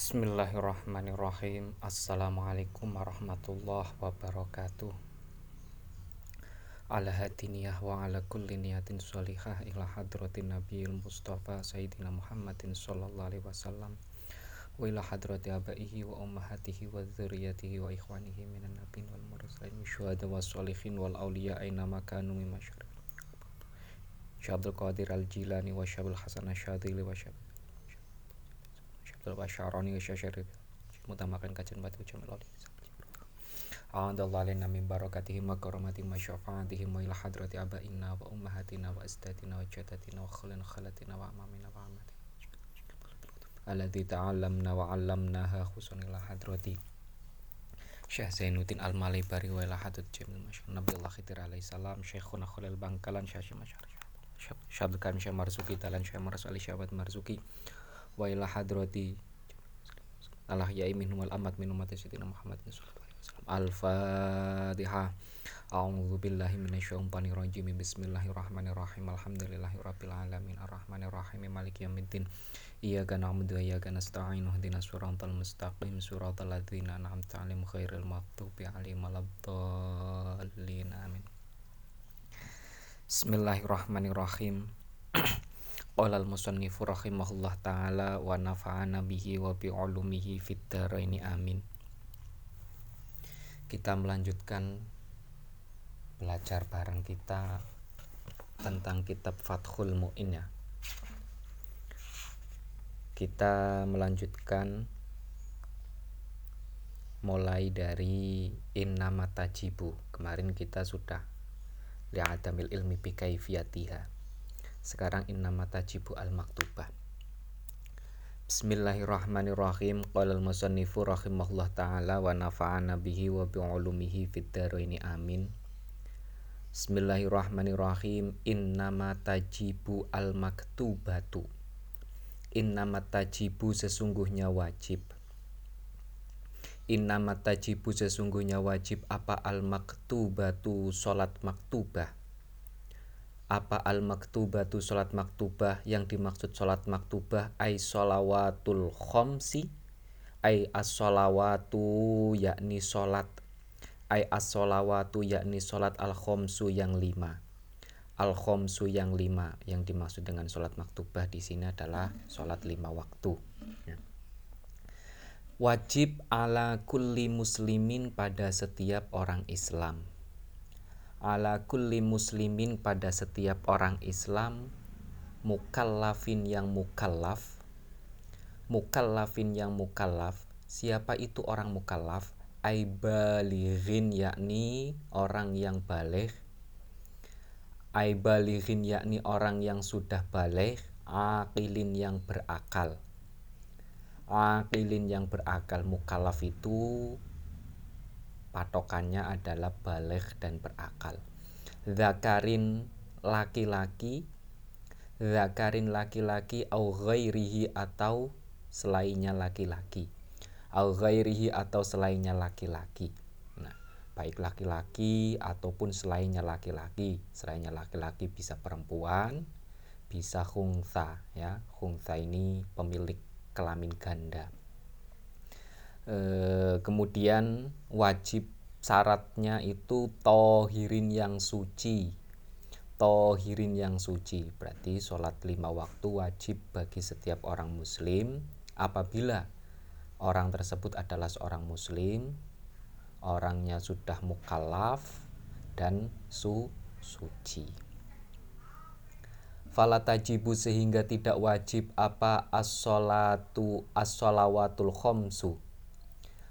Bismillahirrahmanirrahim Assalamualaikum warahmatullahi wabarakatuh Ala hadiniyah wa ala kulli niyatin sholihah ila hadratin nabiyil mustafa sayyidina Muhammadin sallallahu alaihi wasallam wa ila hadrati abaihi wa ummahatihi wa dzurriyyatihi wa ikhwanihi minan nabiyyin wal mursalin syuhada was sholihin wal auliya aina makanu min masyarakat Syabdul Qadir al-Jilani wa Syabil Hasan Asyadili wa Syabil Syabdul Basyarani wa Syasyari Mutamakan kajian batu jamil oli A'adallah lina min barakatihim wa karamati wa syafa'atihim ila hadrati abaina wa ummahatina wa istatina wa jadatina wa khulina khalatina wa amamina wa amatina Alladhi ta'allamna wa 'allamnaha khusun ila hadrati. Syekh Zainuddin Al-Malibari wa ila hadrat jamil masyarakat Nabi Allah Khidir alaihi salam Syekhuna Khulil Bangkalan Syekh Masyarakat Syabkan Syekh Marzuki Talan Syekh Maras Ali Syabat Marzuki wa ila hadrati. Allah ya minhum wal amat min umat sayyidina Muhammad Al-Fatihah A'udzu billahi minasyaitonir rajim Bismillahirrahmanirrahim. Alhamdulillahi rabbil alamin. Arrahmanir rahim maliki yaumiddin. Iyyaka na'budu wa iyyaka nasta'in. Ihdinas siratal mustaqim. Siratal ladzina an'amta 'alaihim ghairil maghdubi 'alaihim waladdallin. Amin. Bismillahirrahmanirrahim. Qala al-musannifu rahimahullah taala wa nafa'ana bihi wa bi ulumihi fid dharaini amin. Kita melanjutkan belajar bareng kita tentang kitab Fathul Mu'in ya. Kita melanjutkan mulai dari Innama Tajibu. Kemarin kita sudah li'adamil ilmi bi kaifiyatiha. Sekarang innama tajibu al maktubah. Bismillahirrahmanirrahim. Qala al-musannifu rahimahullah taala wa nafa'ana bihi wa bi ulumihi fid dharaini amin. Bismillahirrahmanirrahim. Innama tajibu al maktubatu. Innama tajibu sesungguhnya wajib Inna tajibu sesungguhnya wajib apa al maktubatu salat maktubah apa al maktubatu salat maktubah? Yang dimaksud salat maktubah ay solawatul khomsi ay as solawatu yakni salat ay as solawatu yakni salat al khomsu yang lima. Al khomsu yang lima yang dimaksud dengan salat maktubah di sini adalah salat lima waktu. Ya. Wajib ala kulli muslimin pada setiap orang Islam. Ala kulli muslimin pada setiap orang Islam mukallafin yang mukallaf mukallafin yang mukallaf. Siapa itu orang mukallaf? Ay balighin yakni orang yang balik. Ay balighin yakni orang yang sudah balik. Akilin yang berakal. Akilin yang berakal mukalaf itu patokannya adalah balik dan berakal. Zakarin laki-laki zakarin laki-laki au ghairihi atau selainnya laki-laki. Au ghairihi atau selainnya laki-laki. Nah baik laki-laki ataupun selainnya laki-laki. Selainnya laki-laki bisa perempuan bisa khungsa ya. Khungsa ini pemilik kelamin ganda. E, kemudian wajib syaratnya itu tohirin yang suci. Tohirin yang suci. Berarti sholat lima waktu wajib bagi setiap orang muslim. Apabila orang tersebut adalah seorang muslim, orangnya sudah mukallaf dan su suci. Fala tajibu sehingga tidak wajib apa as-salatu as-salawatul khomsu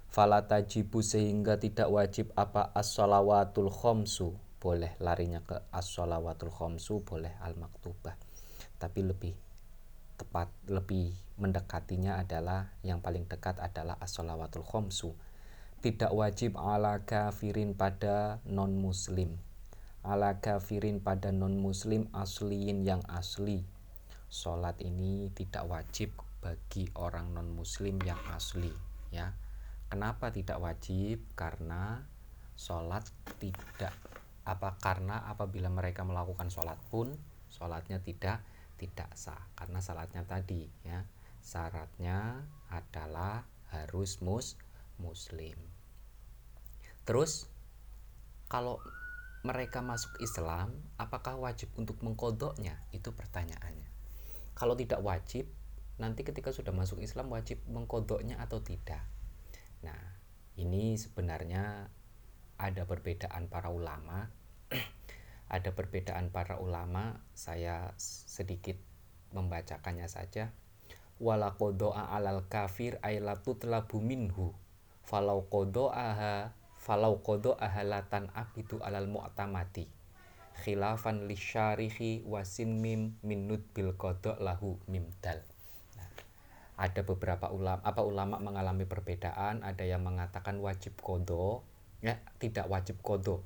fala tajibu sehingga tidak wajib apa as-salawatul khomsu. Boleh larinya ke as-salawatul khomsu boleh al-maktubah. Tapi lebih tepat lebih mendekatinya adalah yang paling dekat adalah as-salawatul khomsu. Tidak wajib ala kafirin pada non muslim ala kafirin pada non muslim asliin yang asli. Sholat ini tidak wajib bagi orang non muslim yang asli ya kenapa tidak wajib? Karena sholat tidak apa karena apabila mereka melakukan sholat pun sholatnya tidak tidak sah. Karena sholatnya tadi ya. Syaratnya adalah harus mus muslim. Terus kalau mereka masuk Islam apakah wajib untuk mengkodoknya? Itu pertanyaannya. Kalau tidak wajib nanti ketika sudah masuk Islam wajib mengkodoknya atau tidak nah ini sebenarnya ada perbedaan para ulama. Ada perbedaan para ulama saya sedikit membacakannya saja. Wala kodoa alal kafir ailatutlabu minhu. Falau kodoaha falau kodoaha latan abidu alal mu'tamati. Khilafan lisyarihi wasin mim minut bil kodok lahu mimdal ada beberapa ulama apa ulama mengalami perbedaan ada yang mengatakan wajib kodo ya tidak wajib kodo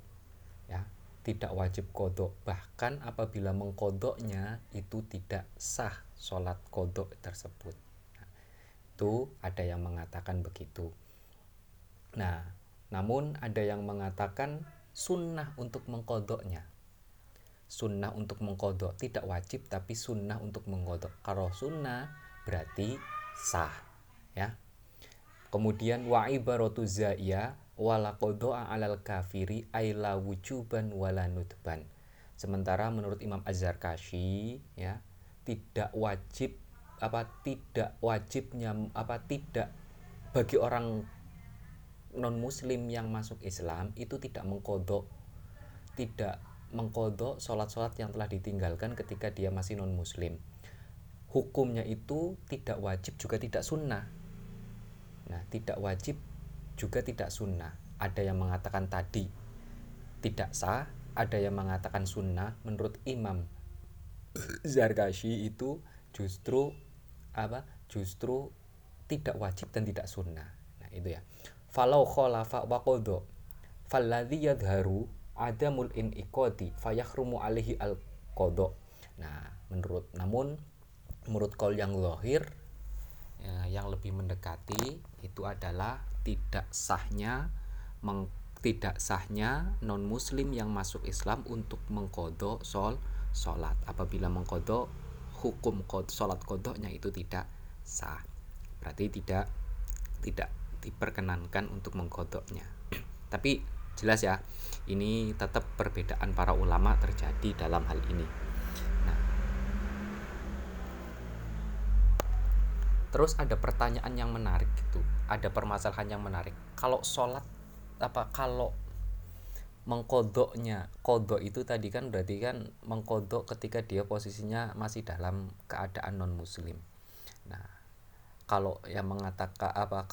ya tidak wajib kodok bahkan apabila mengkodoknya itu tidak sah sholat kodok tersebut. Nah, itu ada yang mengatakan begitu. Nah namun ada yang mengatakan sunnah untuk mengkodoknya sunnah untuk mengkodok tidak wajib tapi sunnah untuk mengkodok kalau sunnah berarti sah ya kemudian wa ibaratu za'iyah wala qada'a alal kafiri aila wujuban wala nutban. Sementara menurut Imam Az-Zarkashi ya, tidak wajib apa tidak wajibnya apa tidak bagi orang non muslim yang masuk Islam itu tidak mengkodok tidak mengkodok sholat-sholat yang telah ditinggalkan ketika dia masih non muslim hukumnya itu tidak wajib juga tidak sunnah nah tidak wajib juga tidak sunnah. Ada yang mengatakan tadi tidak sah, ada yang mengatakan sunnah. Menurut Imam Zargashi itu justru apa? Justru tidak wajib dan tidak sunnah. Nah, itu ya. Falau khalafa wa qadha falladhi yadharu adamul inqadi fayahrumu alaihi al qadha. Nah, menurut namun menurut kol yang lahir ya, yang lebih mendekati itu adalah tidak sahnya meng, tidak sahnya non muslim yang masuk Islam untuk mengkodok sol sholat apabila mengkodok hukum kod, sholat kodoknya itu tidak sah. Berarti tidak tidak diperkenankan untuk mengkodoknya. Tapi jelas ya ini tetap perbedaan para ulama terjadi dalam hal ini terus ada pertanyaan yang menarik gitu. Ada permasalahan yang menarik. Kalau sholat apa kalau mengkodoknya kodok itu tadi kan berarti kan mengkodok ketika dia posisinya masih dalam keadaan non muslim nah kalau yang mengatakan apa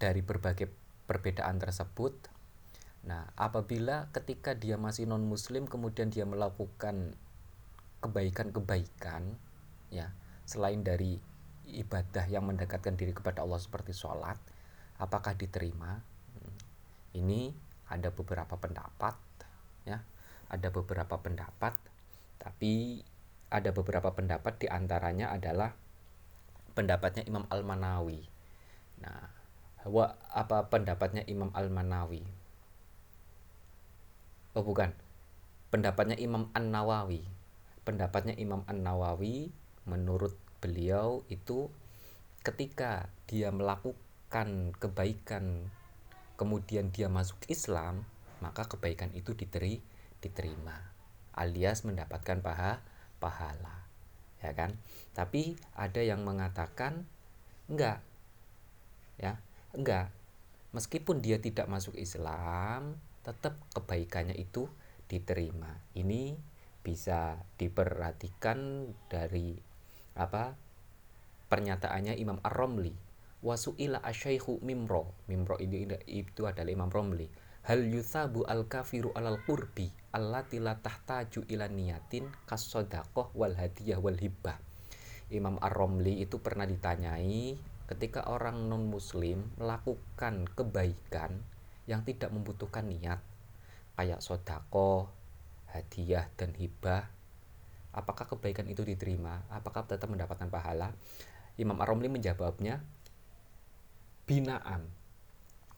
dari berbagai perbedaan tersebut nah apabila ketika dia masih non muslim kemudian dia melakukan kebaikan-kebaikan ya selain dari ibadah yang mendekatkan diri kepada Allah seperti sholat apakah diterima? Hmm. ini ada beberapa pendapat ya. Ada beberapa pendapat tapi ada beberapa pendapat di antaranya adalah pendapatnya Imam Al Manawi nah wa, apa pendapatnya Imam Al Manawi oh bukan. Pendapatnya Imam An Nawawi pendapatnya Imam An Nawawi menurut beliau itu ketika dia melakukan kebaikan kemudian dia masuk Islam maka kebaikan itu diteri, diterima alias mendapatkan paha pahala ya kan? Tapi ada yang mengatakan enggak. Ya enggak. Meskipun dia tidak masuk Islam tetap kebaikannya itu diterima. Ini bisa diperhatikan dari apa? Pernyataannya Imam Ar-Romli. Wasu'ila asyaikhu mimro. Mimro ini itu adalah Imam Romli. Hal yuthabu al kafiru alal qurbi allati la tahtaju ila niyatin kasodaqoh wal hadiyah wal hibbah. Imam Ar-Romli itu pernah ditanyai ketika orang non muslim melakukan kebaikan yang tidak membutuhkan niat kayak sodako, hadiah dan hibah apakah kebaikan itu diterima? Apakah tetap mendapatkan pahala? Imam Ar-Romli menjawabnya binaan.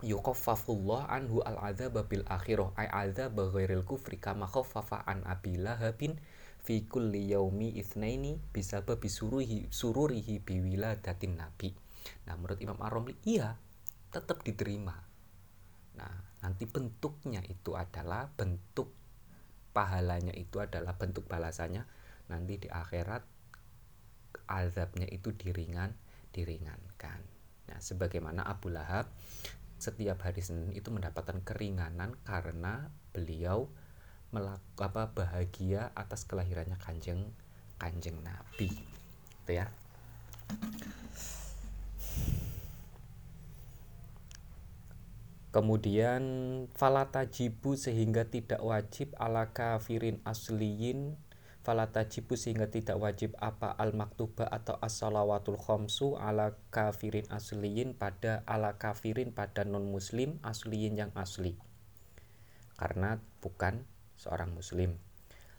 Yukaffafullah anhu al adzab bil akhirah. Ay adzab ghairil kufri kama khaffafa an abi lahabin fi kulli yaumi itsnaini bisa babi suruhi sururihi biwiladatin nabi. Nah menurut Imam Ar-Romli iya tetap diterima. Nah nanti bentuknya itu adalah bentuk pahalanya itu adalah bentuk balasannya nanti di akhirat azabnya itu diringan diringankan. Nah sebagaimana Abu Lahab setiap hari Senin itu mendapatkan keringanan karena beliau melak apa bahagia atas kelahirannya kanjeng kanjeng Nabi itu ya. Kemudian falatajibu sehingga tidak wajib ala kafirin asliyin falatajibu sehingga tidak wajib apa al maktuba atau as salawatul khomsu ala kafirin asliyin pada ala kafirin pada non muslim asliyin yang asli. Karena bukan seorang muslim.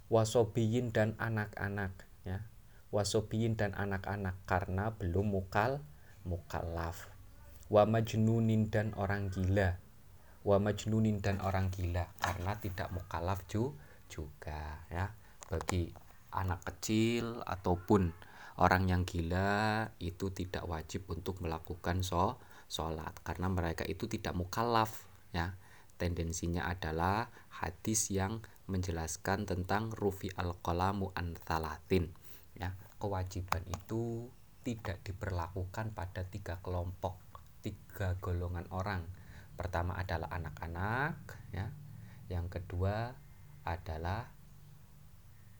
Wasobiyin dan anak-anak ya. Wasobiyin dan anak-anak karena belum mukal mukallaf. Wa majnunin dan orang gila. Wa majnunin dan orang gila karena tidak mukallaf ju juga ya bagi anak kecil ataupun orang yang gila itu tidak wajib untuk melakukan so sholat. Karena mereka itu tidak mukallaf ya. Tendensinya adalah hadis yang menjelaskan tentang rufi al qalamu an thalatin ya. Kewajiban itu tidak diperlakukan pada tiga kelompok tiga golongan orang. Pertama adalah anak-anak ya. Yang kedua adalah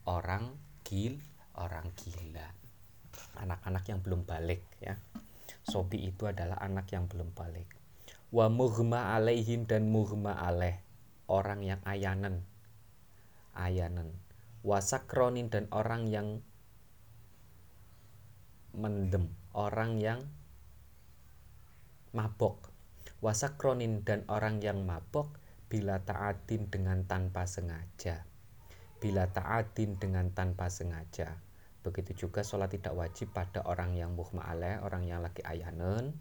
orang gil orang gila. Anak-anak yang belum balik ya. Sobi itu adalah anak yang belum balik. Wa mughma alaihim dan mughma alaih orang yang ayanan. Ayanan. Wasakronin dan orang yang mendem. Orang yang mabok. Wasakronin dan orang yang mabok bila taatin dengan tanpa sengaja bila taatin dengan tanpa sengaja. Begitu juga sholat tidak wajib pada orang yang muhma alaih orang yang lagi ayanan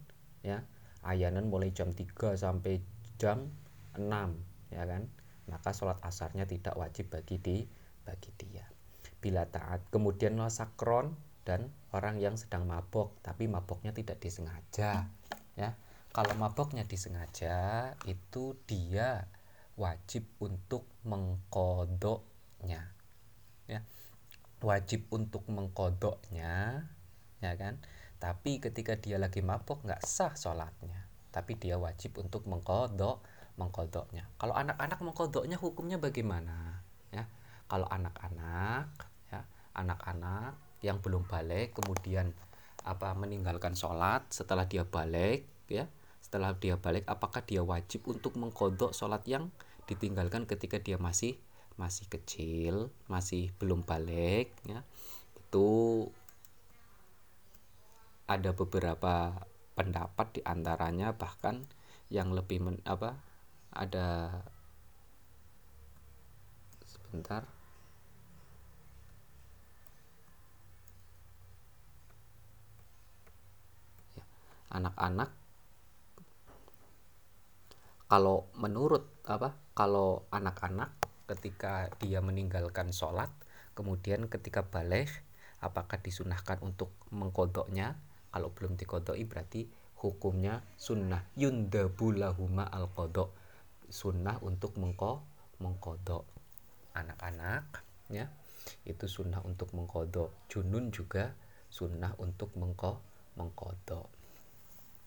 ya. Ayanan mulai jam 3 sampai jam 6 ya kan? Maka sholat asarnya tidak wajib bagi di bagi dia. Bila taat kemudian sakron dan orang yang sedang mabok tapi maboknya tidak disengaja ya. Kalau maboknya disengaja itu dia wajib untuk mengkodoknya ya. Wajib untuk mengkodoknya ya kan? Tapi ketika dia lagi mabok nggak sah sholatnya. Tapi dia wajib untuk mengkodok mengkodoknya. Kalau anak-anak mengkodoknya hukumnya bagaimana? Ya kalau anak-anak ya anak-anak yang belum balik kemudian apa meninggalkan sholat setelah dia balik ya setelah dia balik apakah dia wajib untuk mengkodok sholat yang ditinggalkan ketika dia masih masih kecil masih belum balik ya. Itu ada beberapa pendapat di antaranya bahkan yang lebih men, apa ada sebentar. Ya, anak-anak kalau menurut apa kalau anak-anak ketika dia meninggalkan sholat kemudian ketika balik apakah disunahkan untuk mengkodoknya? Kalau belum dikodoi berarti hukumnya sunnah. Yundabulahuma al kodok sunnah untuk mengko mengkodok anak-anak ya. Itu sunnah untuk mengkodok junun juga sunnah untuk mengko mengkodok.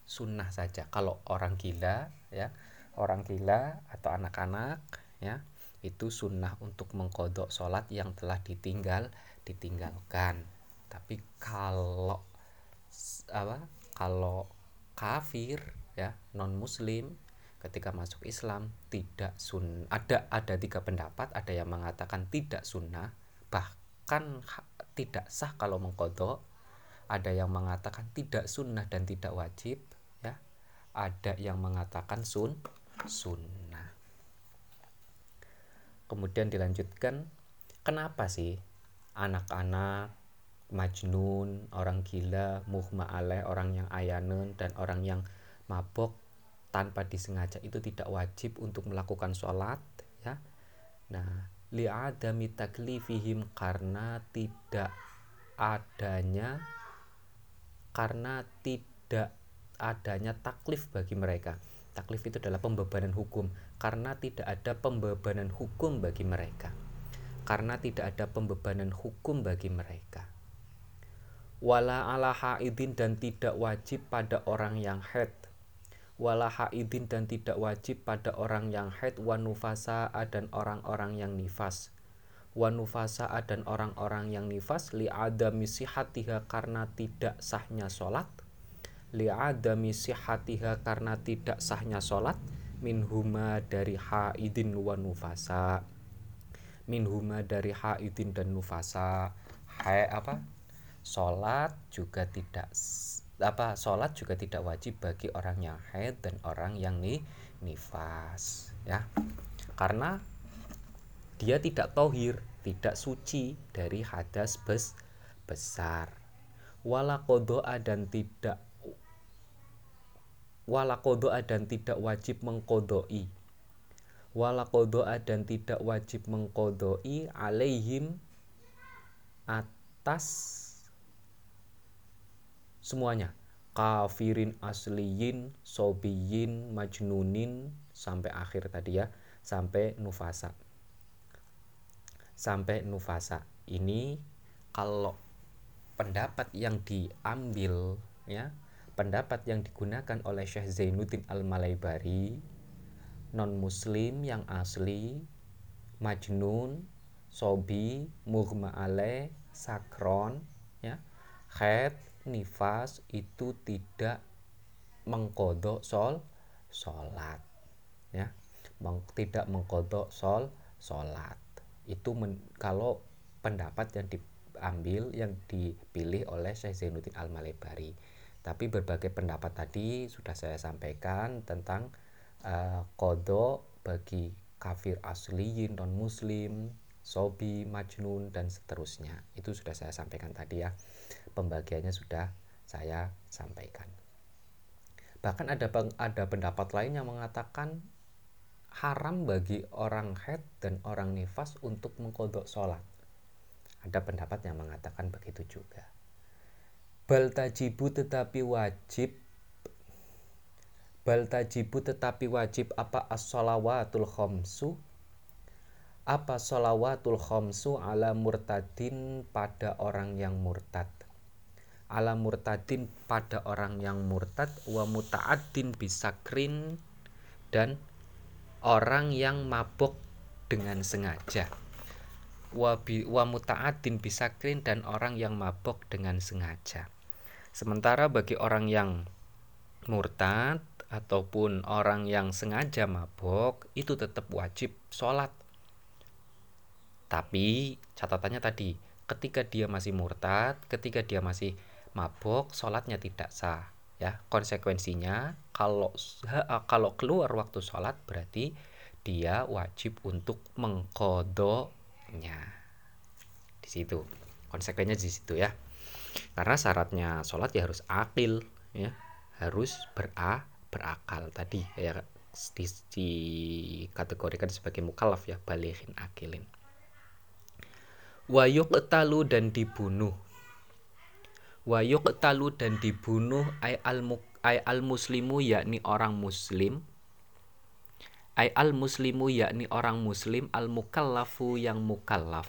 Sunnah saja. Kalau orang gila ya orang gila atau anak-anak ya itu sunnah untuk mengkodok sholat yang telah ditinggal ditinggalkan. Tapi kalau apa kalau kafir ya non muslim ketika masuk Islam tidak sun ada ada tiga pendapat ada yang mengatakan tidak sunnah bahkan tidak sah kalau mengkodok. Ada yang mengatakan tidak sunnah dan tidak wajib ya. Ada yang mengatakan sun sunnah kemudian dilanjutkan kenapa sih anak-anak majnun, orang gila, muhma aleh, orang yang ayanen dan orang yang mabok tanpa disengaja itu tidak wajib untuk melakukan sholat ya. Nah, li'adami taklifihim karena tidak adanya karena tidak adanya taklif bagi mereka taklif itu adalah pembebanan hukum karena tidak ada pembebanan hukum bagi mereka. Karena tidak ada pembebanan hukum bagi mereka. Wala ala haidin dan tidak wajib pada orang yang haid. Wala haidin dan tidak wajib pada orang yang haid. Wa nufasa dan orang-orang yang nifas. Wa nufasa dan orang-orang yang nifas. Li adami sihatiha karena tidak sahnya sholat. Li adami sihatiha karena tidak sahnya sholat minhuma dari haidin wa nufasa. Minhuma dari haidin dan nufasa. Hai apa? Sholat juga tidak apa sholat juga tidak wajib bagi orang yang haid dan orang yang nih nifas ya. Karena dia tidak tohir tidak suci dari hadas bes besar. Wala kodoa dan tidak wala kodoa dan tidak wajib mengkodoi wala kodoa dan tidak wajib mengkodoi alaihim atas semuanya. Kafirin asliyin sobiyin majnunin sampai akhir tadi ya. Sampai nufasa. Sampai nufasa. Ini kalau pendapat yang diambil ya pendapat yang digunakan oleh Syekh Zainuddin Al-Malaibari non muslim yang asli majnun sobi mughma ale sakron ya khed nifas itu tidak mengkodok sol sholat ya. Meng, tidak mengkodok sol sholat itu men, kalau pendapat yang diambil yang dipilih oleh Syekh Zainuddin Al Malebari tapi berbagai pendapat tadi sudah saya sampaikan tentang uh, kodok bagi kafir asliyin non muslim sobi majnun dan seterusnya itu sudah saya sampaikan tadi ya pembagiannya sudah saya sampaikan. Bahkan ada ada pendapat lain yang mengatakan haram bagi orang head dan orang nifas untuk mengkodok sholat. Ada pendapat yang mengatakan begitu juga. Bal tajibu tetapi wajib. Bal tajibu tetapi wajib apa as-sholawatul khomsu Apa sholawatul khomsu ala murtadin pada orang yang murtad? Ala murtadin pada orang yang murtad wa muta'addin bisakrin dan orang yang mabuk dengan sengaja. Wa, bi, wa muta'addin bisakrin dan orang yang mabuk dengan sengaja sementara bagi orang yang murtad ataupun orang yang sengaja mabuk itu tetap wajib sholat. Tapi catatannya tadi ketika dia masih murtad ketika dia masih mabuk sholatnya tidak sah ya. Konsekuensinya kalau kalau keluar waktu sholat berarti dia wajib untuk mengkodoknya. Di situ. Konsekuensinya di situ ya karena syaratnya sholat ya harus akil ya. Harus bera berakal tadi ya. Di, dikategorikan sebagai mukallaf ya balikin akilin. Wayuk talu dan dibunuh. Wayuk talu dan dibunuh ay al ay al muslimu yakni orang muslim. Ay al muslimu yakni orang muslim al mukallafu yang mukallaf.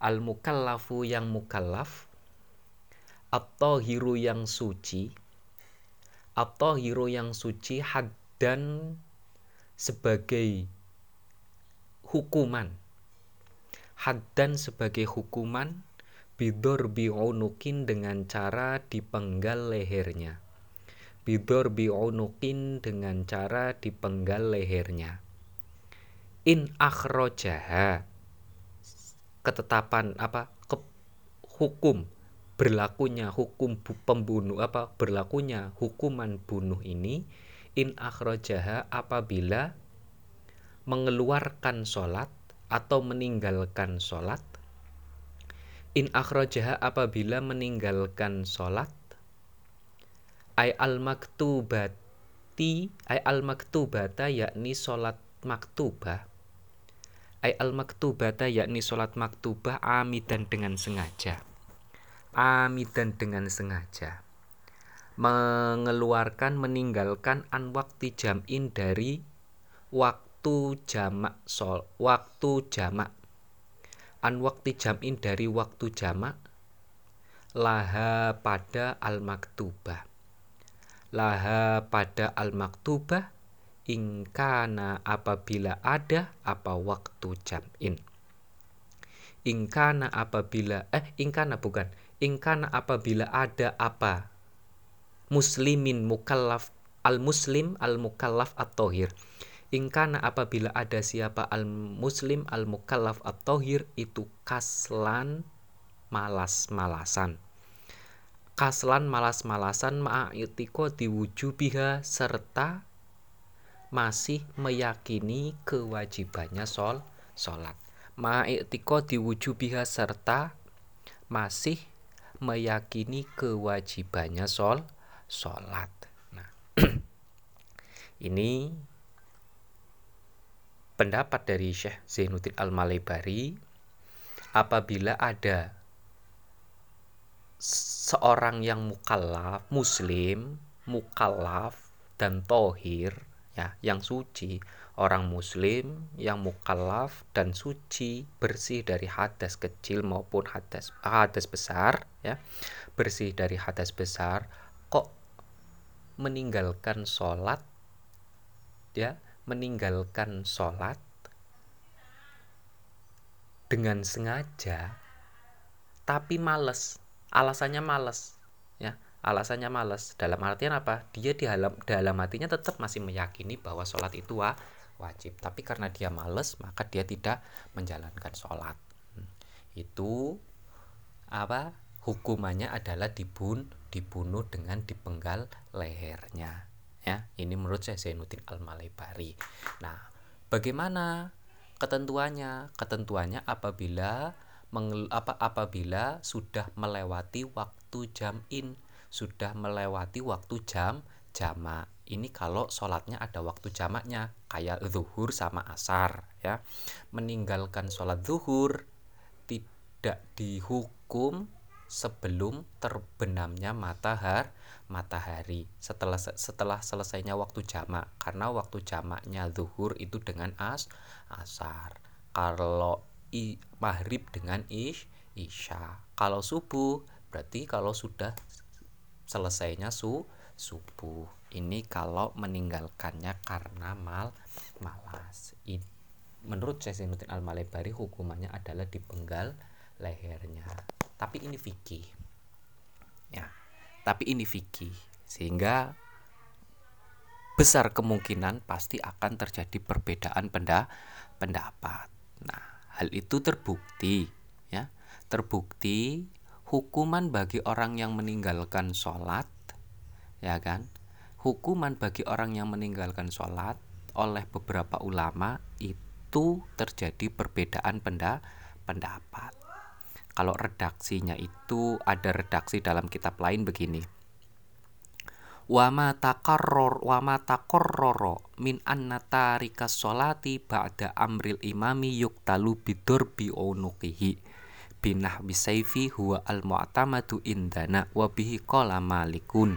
Al mukallafu yang mukallaf atau hiru yang suci atau hiru yang suci had dan sebagai hukuman. Had dan sebagai hukuman bidor bi'unukin dengan cara dipenggal lehernya. Bidor bi'unukin dengan cara dipenggal lehernya. In akhrojaha ketetapan apa? Ke, hukum berlakunya hukum pembunuh apa berlakunya hukuman bunuh ini in akhrojaha apabila mengeluarkan sholat atau meninggalkan sholat in akhrajaha apabila meninggalkan sholat ay al maktubati ay al maktubata yakni sholat maktubah ay al maktubata yakni sholat maktubah amidan dengan sengaja amidan dengan sengaja. Mengeluarkan meninggalkan an waktu jam'in dari waktu jamak sol waktu jamak. An waktu jam'in dari waktu jamak. Laha pada al maktubah laha pada al maktubah ingkana apabila ada apa waktu jam'in ingkana apabila eh ingkana bukan ingkana apabila ada apa? Muslimin mukallaf al muslim al mukallaf at-tohir ingkana apabila ada siapa al muslim al mukallaf at-tohir itu kaslan malas-malasan. Kaslan malas-malasan ma'itiko diwujubiha serta masih meyakini kewajibannya sol sholat ma'itiko diwujubiha serta masih meyakini kewajibannya sol sholat nah ini pendapat dari Syekh Zainuddin Al-Malebari apabila ada seorang yang mukallaf muslim mukallaf dan tohir ya yang suci orang muslim yang mukallaf dan suci bersih dari hadas kecil maupun hadas hadas besar ya bersih dari hadas besar kok meninggalkan sholat ya meninggalkan sholat dengan sengaja tapi males alasannya males ya alasannya males. Dalam artian apa? Dia di dalam dalam hatinya tetap masih meyakini bahwa sholat itu wa, wajib. Tapi karena dia males maka dia tidak menjalankan sholat. Hmm. itu apa hukumannya adalah dibun dibunuh dengan dipenggal lehernya. Ya ini menurut saya Zainuddin Al Malebari nah bagaimana ketentuannya? Ketentuannya apabila mengel, apa apabila sudah melewati waktu jam in sudah melewati waktu jam jamak ini kalau sholatnya ada waktu jamaknya kayak zuhur sama asar ya. Meninggalkan sholat zuhur tidak dihukum sebelum terbenamnya matahari matahari. Setelah setelah selesainya waktu jamak karena waktu jamaknya zuhur itu dengan as asar. Kalau i maghrib dengan ish isya. Kalau subuh berarti kalau sudah selesainya su subuh ini kalau meninggalkannya karena mal malas. I, menurut Zainuddin al Malebari hukumannya adalah dipenggal lehernya. Tapi ini fikih. Ya tapi ini fikih. Sehingga besar kemungkinan pasti akan terjadi perbedaan penda pendapat nah hal itu terbukti ya. Terbukti hukuman bagi orang yang meninggalkan sholat ya kan hukuman bagi orang yang meninggalkan sholat oleh beberapa ulama itu terjadi perbedaan penda, pendapat. Kalau redaksinya itu ada redaksi dalam kitab lain begini. Wama takarror wama takorroro min anna tarika sholati ba'da amril imami yuktalu bidurbi unuqihi binah bisaifi huwa al mu'tamadu indana wa bihi qala malikun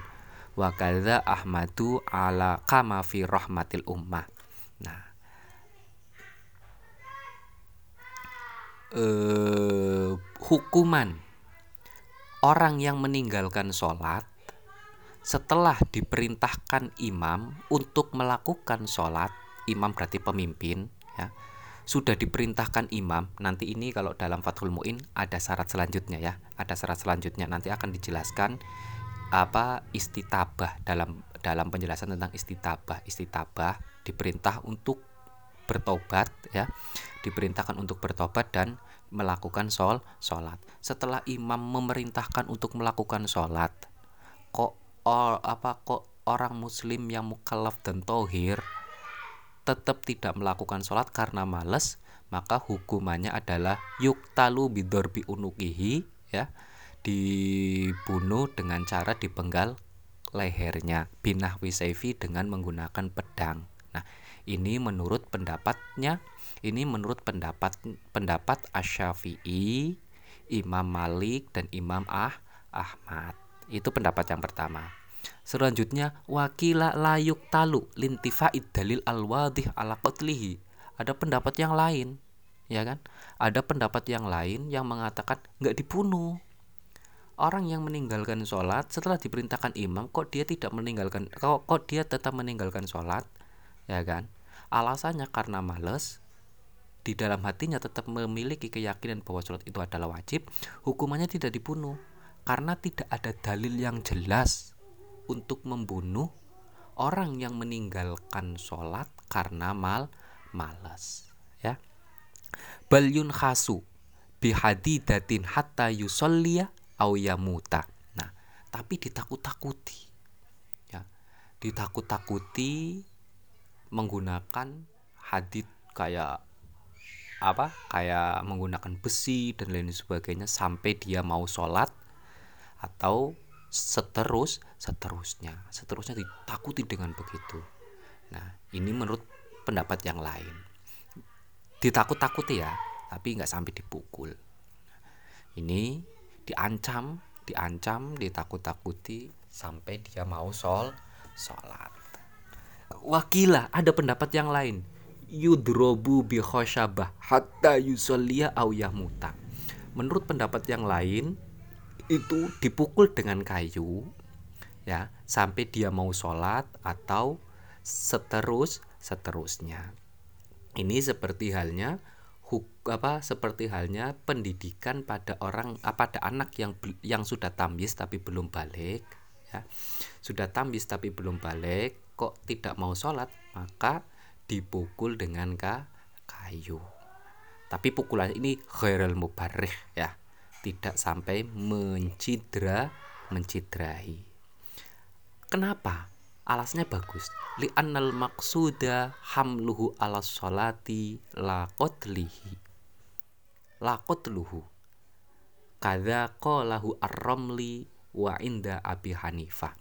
wa kadza ahmadu ala kama fi rahmatil ummah nah. Eh, hukuman orang yang meninggalkan sholat setelah diperintahkan imam untuk melakukan sholat imam berarti pemimpin ya sudah diperintahkan imam nanti ini kalau dalam Fathul Muin ada syarat selanjutnya ya ada syarat selanjutnya nanti akan dijelaskan apa istitabah dalam dalam penjelasan tentang istitabah. Istitabah diperintah untuk bertobat ya. Diperintahkan untuk bertobat dan melakukan sol sholat. Setelah imam memerintahkan untuk melakukan sholat kok or, apa kok orang muslim yang mukallaf dan tohir tetap tidak melakukan sholat karena males maka hukumannya adalah yuktalu bidorbi unukihi ya dibunuh dengan cara dipenggal lehernya binah wisaifi dengan menggunakan pedang Nah, ini menurut pendapatnya ini menurut pendapat pendapat Asy-Syafi'i, Imam Malik dan Imam Ah Ahmad. Itu pendapat yang pertama. Selanjutnya wakila layuk talu lintifaid dalil al-wadih ala qatlihi. Ada pendapat yang lain, ya kan? Ada pendapat yang lain yang mengatakan nggak dibunuh. Orang yang meninggalkan sholat setelah diperintahkan imam kok dia tidak meninggalkan kok, kok dia tetap meninggalkan sholat? Ya kan? Alasannya karena males di dalam hatinya tetap memiliki keyakinan bahwa sholat itu adalah wajib, hukumannya tidak dibunuh. Karena tidak ada dalil yang jelas untuk membunuh orang yang meninggalkan sholat karena mal malas ya. Balyun khasu bihadidatin hatta yusollia au yamuta nah tapi ditakut-takuti. Ya ditakut-takuti menggunakan hadit kayak apa? Kayak menggunakan besi dan lain sebagainya sampai dia mau sholat atau seterus seterusnya. Seterusnya ditakuti dengan begitu. Nah ini menurut pendapat yang lain. Ditakut-takuti ya tapi nggak sampai dipukul. Ini diancam diancam ditakut-takuti sampai dia mau sol sholat wakila ada pendapat yang lain yudrobu bi khosyabah hatta yusollia au yahmuta. Menurut pendapat yang lain itu dipukul dengan kayu ya sampai dia mau sholat atau seterus seterusnya. Ini seperti halnya huk, apa seperti halnya pendidikan pada orang pada anak yang yang sudah tambis tapi belum balik ya. Sudah tambis tapi belum balik kok tidak mau sholat maka dipukul dengan kayu. Tapi pukulan ini ghairul mubarrih ya, tidak sampai mencidra mencidrai. Kenapa? Alasnya bagus. Li annal maksuda hamluhu ala sholati la qatlihi. La qatluhu. Kada qalahu ar-ramli wa inda Abi Hanifah.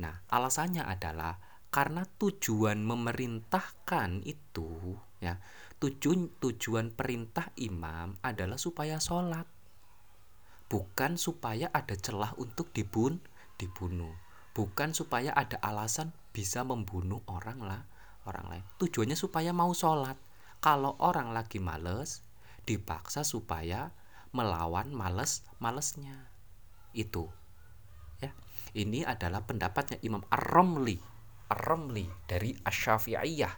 Nah, alasannya adalah karena tujuan memerintahkan itu ya tujuan tujuan perintah imam adalah supaya sholat bukan supaya ada celah untuk dibun dibunuh bukan supaya ada alasan bisa membunuh orang lah orang lain. Tujuannya supaya mau sholat. Kalau orang lagi males dipaksa supaya melawan males malesnya. Itu. Ya. Ini adalah pendapatnya Imam Ar-Romli. Ar-Ramli dari Asy-Syafi'iyah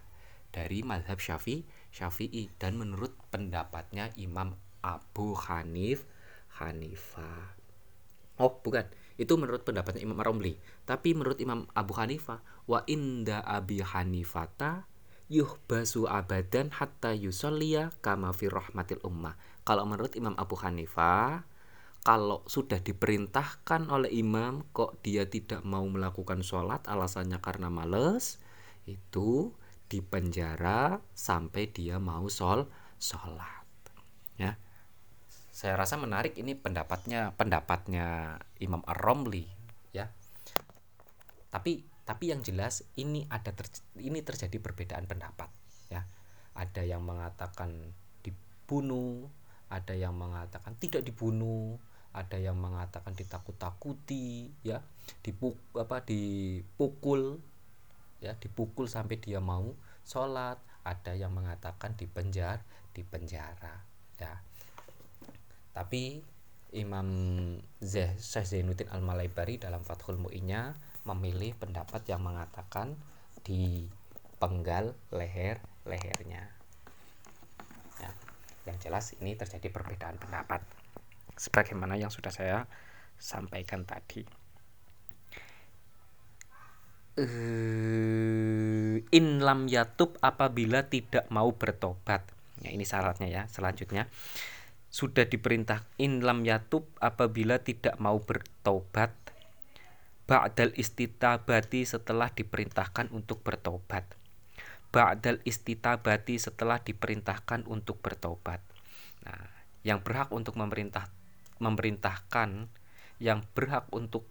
dari mazhab Syafi'i Syafi'i. Dan menurut pendapatnya Imam Abu Hanif Hanifah. Oh, bukan. Itu menurut pendapatnya Imam Ar-Ramli. Tapi menurut Imam Abu Hanifah, wa inda Abi Hanifata yuhbasu abadan hatta yusolliya kama fi rahmatil ummah. Kalau menurut Imam Abu Hanifah, kalau sudah diperintahkan oleh imam kok dia tidak mau melakukan sholat alasannya karena males itu dipenjara sampai dia mau sol sholat ya saya rasa menarik ini pendapatnya pendapatnya Imam Ar-Romli ya. Tapi tapi yang jelas ini ada ter, ini terjadi perbedaan pendapat ya. Ada yang mengatakan dibunuh ada yang mengatakan tidak dibunuh ada yang mengatakan ditakut-takuti ya. Dipuk apa dipukul ya dipukul sampai dia mau sholat. Ada yang mengatakan di penjara di penjara ya tapi Imam Syekh Zainuddin Al Malaibari dalam Fathul Mu'inya memilih pendapat yang mengatakan di penggal leher lehernya ya, yang jelas ini terjadi perbedaan pendapat sebagaimana yang sudah saya sampaikan tadi. Uh, in lam yatub apabila tidak mau bertobat. Ya, ini syaratnya ya. Selanjutnya sudah diperintah in lam yatub apabila tidak mau bertobat. Ba'dal istitabati setelah diperintahkan untuk bertobat. Ba'dal istitabati setelah diperintahkan untuk bertobat. Nah yang berhak untuk memerintah memerintahkan yang berhak untuk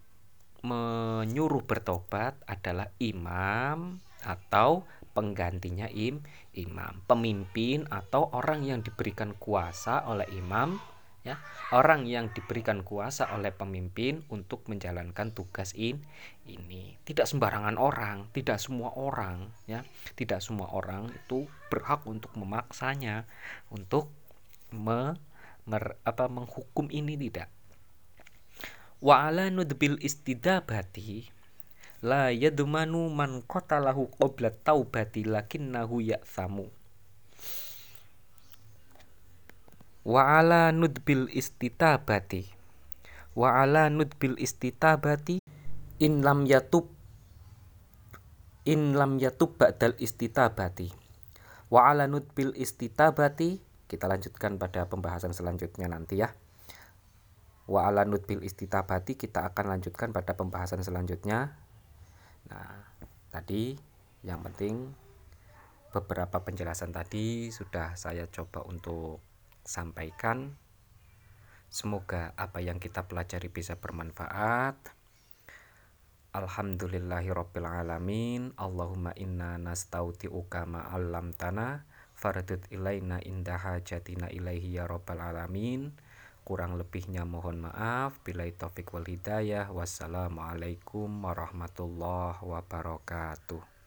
menyuruh bertobat adalah imam atau penggantinya im imam pemimpin atau orang yang diberikan kuasa oleh imam ya. Orang yang diberikan kuasa oleh pemimpin untuk menjalankan tugas in ini tidak sembarangan orang tidak semua orang ya. Tidak semua orang itu berhak untuk memaksanya untuk me, mer, apa menghukum ini tidak. Wa ala nudbil istidabati la yadmanu man qatalahu qabla taubati lakinnahu ya'thamu wa ala nudbil istitabati. Wa ala nudbil istitabati in lam yatub in lam yatub ba'dal istitabati. Wa ala nudbil istitabati kita lanjutkan pada pembahasan selanjutnya nanti ya. Wa ala nudbil istitabati kita akan lanjutkan pada pembahasan selanjutnya nah tadi yang penting beberapa penjelasan tadi sudah saya coba untuk sampaikan. Semoga apa yang kita pelajari bisa bermanfaat. Alhamdulillahirabbil alamin. Allahumma inna nastauti'uka ma 'allamtana fardud ilaina indaha jatina ilaihi ya rabbal alamin. Kurang lebihnya mohon maaf. Bila taufik wal hidayah. Wassalamualaikum warahmatullahi wabarakatuh.